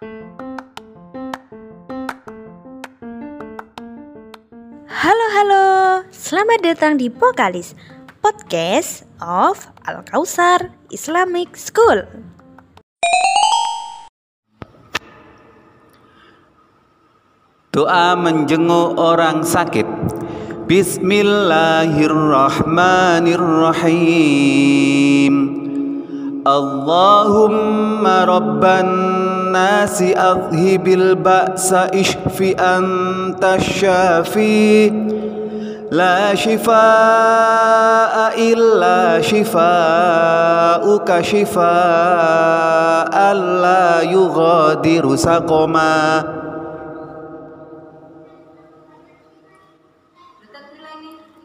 Halo halo, selamat datang di Pokalis Podcast of Al Kausar Islamic School. Doa menjenguk orang sakit. Bismillahirrahmanirrahim. اللهم رب الناس أذهب البأس اشف أنت الشافي. لا شفاء إلا شفاءك شفاء لا يغادر سقما.